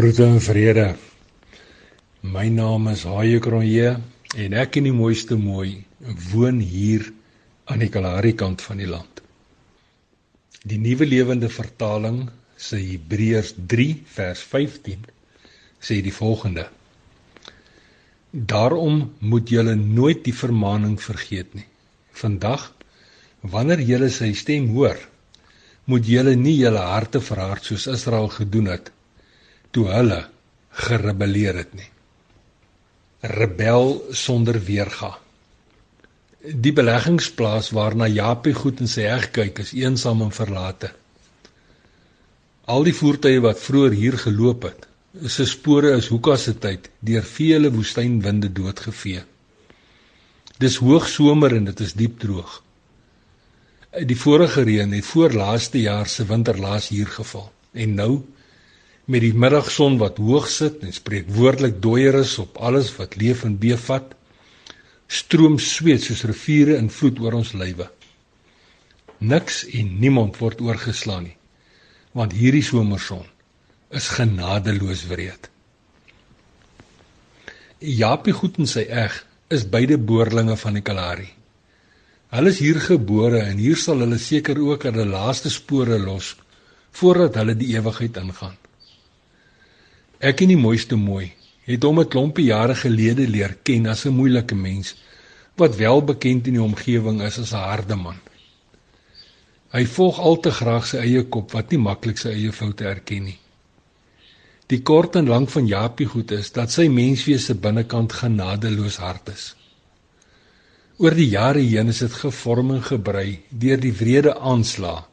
Groete en vrede. My naam is Haie Kronje en ek in die mooiste mooi woon hier aan die Kalahari kant van die land. Die Nuwe Lewende Vertaling sê Hebreërs 3 vers 15 sê die volgende: Daarom moet julle nooit die vermaaning vergeet nie. Vandag wanneer julle sy stem hoor, moet julle nie julle harte verhard soos Israel gedoen het toe hulle gerebelleer het nie. Rebel sonder weerga. Die beleggingsplaas waarna Japie goed en sy eg kyk is eensaam en verlate. Al die voertuie wat vroeër hier geloop het, se spore is hoeka se tyd deur vele woestynwinde doodgevee. Dis hoogsomer en dit is diep droog. Die vorige reën het voor laaste jaar se winterlaas hier geval en nou met die middagson wat hoog sit en spreek woordelik dooieris op alles wat leef en bevat stroom sweet soos riviere in vloed oor ons lywe. Niks en niemand word oorgeslaan nie want hierdie somerson is genadeloos wreed. Japie goed en sy eg is beide boerlinge van die Kalahari. Hulle is hier gebore en hier sal hulle seker ook hulle laaste spore los voordat hulle die ewigheid ingaan. Ek en die mooiste mooi het hom 'n klompie jare gelede leer ken as 'n moeilike mens wat wel bekend in die omgewing is as 'n harde man. Hy volg al te graag sy eie kop wat nie maklik sy eie foute erken nie. Die kort en lank van Japie goed is dat sy menswese binnekant genadeloos hard is. Oor die jare heen is dit gevorm en gebrei deur die wrede aanslag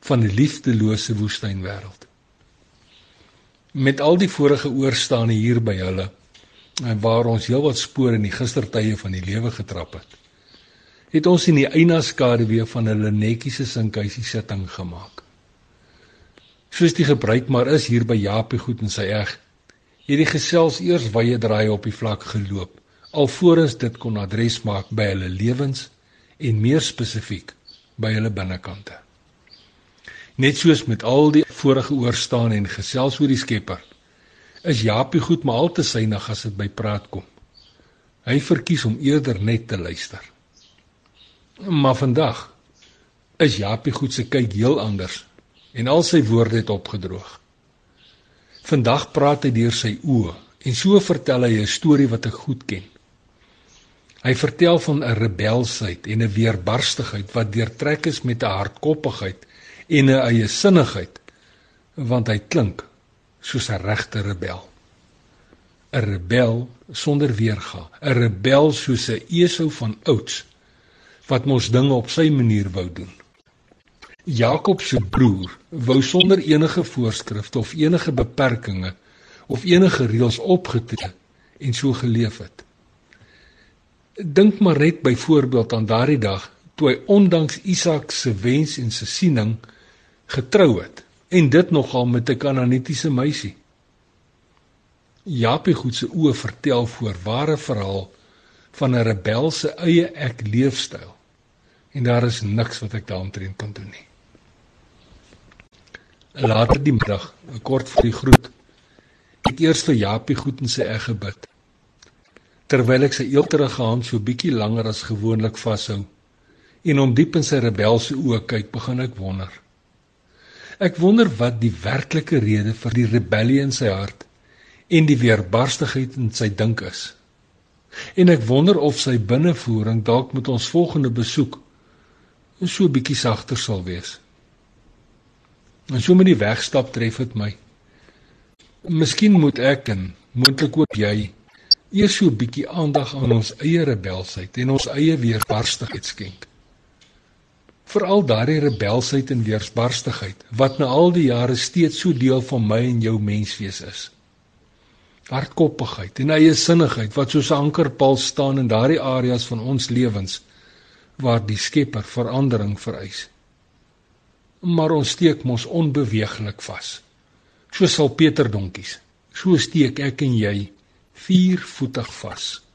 van 'n liefdelose woestynwêreld met al die vorige oorstaane hier by hulle en waar ons heelwat spore in die gistertye van die lewe getrap het het ons in die eienaarskade weer van hulle netjiese sinkhuisie sitting gemaak. Soos die gebruik maar is hier by Japie goed en sy eg het die gesels eers wye draai op die vlak geloop alvorens dit kon adres maak by hulle lewens en meer spesifiek by hulle binnekante Net soos met al die vorige oorstaan en gesels oor die Skepper, is Japie goed maar al te synig as dit by praat kom. Hy verkies om eerder net te luister. Maar vandag is Japie goed se kyk heel anders en al sy woorde het opgedroog. Vandag praat hy deur sy oë en so vertel hy 'n storie wat ek goed ken. Hy vertel van 'n rebelsheid en 'n weerbarstigheid wat deurtrek is met 'n hardkoppigheid en 'n eie sinnigheid want hy klink soos 'n regte rebel. 'n Rebel sonder weerga, 'n rebel soos 'n Esau van ouds wat mos dinge op sy manier wou doen. Jakob se broer wou sonder enige voorskrifte of enige beperkings of enige reëls opgetree en so geleef het. Dink maar net byvoorbeeld aan daardie dag toe hy ondanks Isak se wens en se siening getrou het en dit nogal met 'n Kanaanitiese meisie. Japie goed se oë vertel voor ware verhaal van 'n rebelse eie ek leefstyl. En daar is niks wat ek daaroor kan doen nie. Later die middag, kort voor die groet, ek eers vir Japie goed in sy eg gebid. Terwyl ek sy eelterige hand so bietjie langer as gewoonlik vashou en hom diep in sy rebelse oë kyk, begin ek wonder. Ek wonder wat die werklike rede vir die rebellie in sy hart en die weerbarstigheid in sy dink is. En ek wonder of sy binnevoering dalk met ons volgende besoek so 'n bietjie sagter sal wees. En so met die wegstap tref dit my. Miskien moet ek en moontlik ook jy eers so 'n bietjie aandag aan ons eie rebelsheid en ons eie weerbarstigheid skenk veral daardie rebelsheid en weersbarstigheid wat na al die jare steeds so deel van my en jou menswees is. Hardkoppigheid en eie sinnigheid wat soos 'n ankerpaal staan in daardie areas van ons lewens waar die Skepper verandering vereis. Maar ons steek mos onbeweeglik vas. So sal Peter donkies. So steek ek en jy viervoetig vas.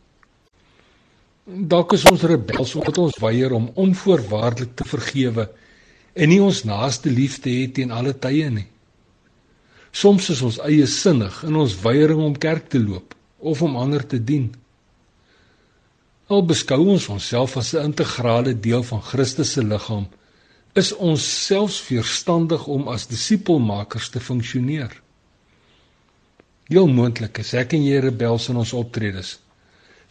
Dalk is ons rebels omdat ons weier om onvoorwaardelik te vergewe en nie ons naaste lief te hê teen alle tye nie. Soms is ons eie sinnig in ons weiering om kerk te loop of om ander te dien. Al beskou ons onsself as 'n integrale deel van Christus se liggaam, is ons selfs verstandig om as disipelmakers te funksioneer. Heel moontlik is ek en jy rebels in ons optredes.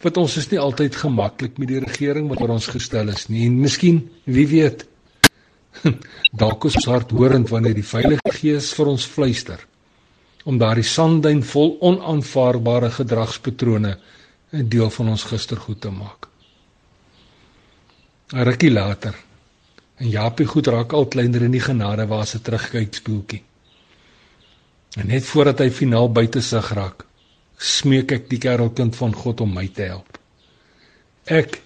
Want ons is nie altyd gemaklik met die regering wat oor ons gestel is nie. En miskien, wie weet, dalk is ons harthorend wanneer die Heilige Gees vir ons fluister om daardie sanduin vol onaanvaarbare gedragspatrone 'n deel van ons gistergoed te maak. 'n Rukkie later, en Japie goed raak al kleiner in die genade waar sy terugkyk spoeltjie. En net voordat hy finaal buite sig raak, smeek ek die kerelkind van God om my te help. Ek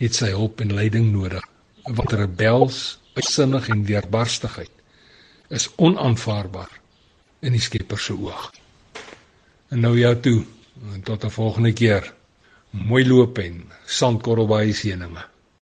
het sy hulp en leiding nodig. Wat rebels, uitsinnig en weerbarstigheid is onaanvaarbaar in die Skepper se oog. En nou jou toe, tot 'n volgende keer. Mooi loop en sandkorrel baie seëninge.